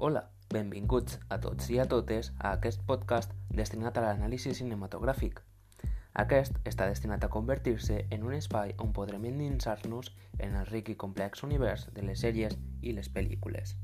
Hola, benvinguts a tots i a totes a aquest podcast destinat a l'anàlisi cinematogràfic. Aquest està destinat a convertir-se en un espai on podrem endinsar-nos en el ric i complex univers de les sèries i les pel·lícules.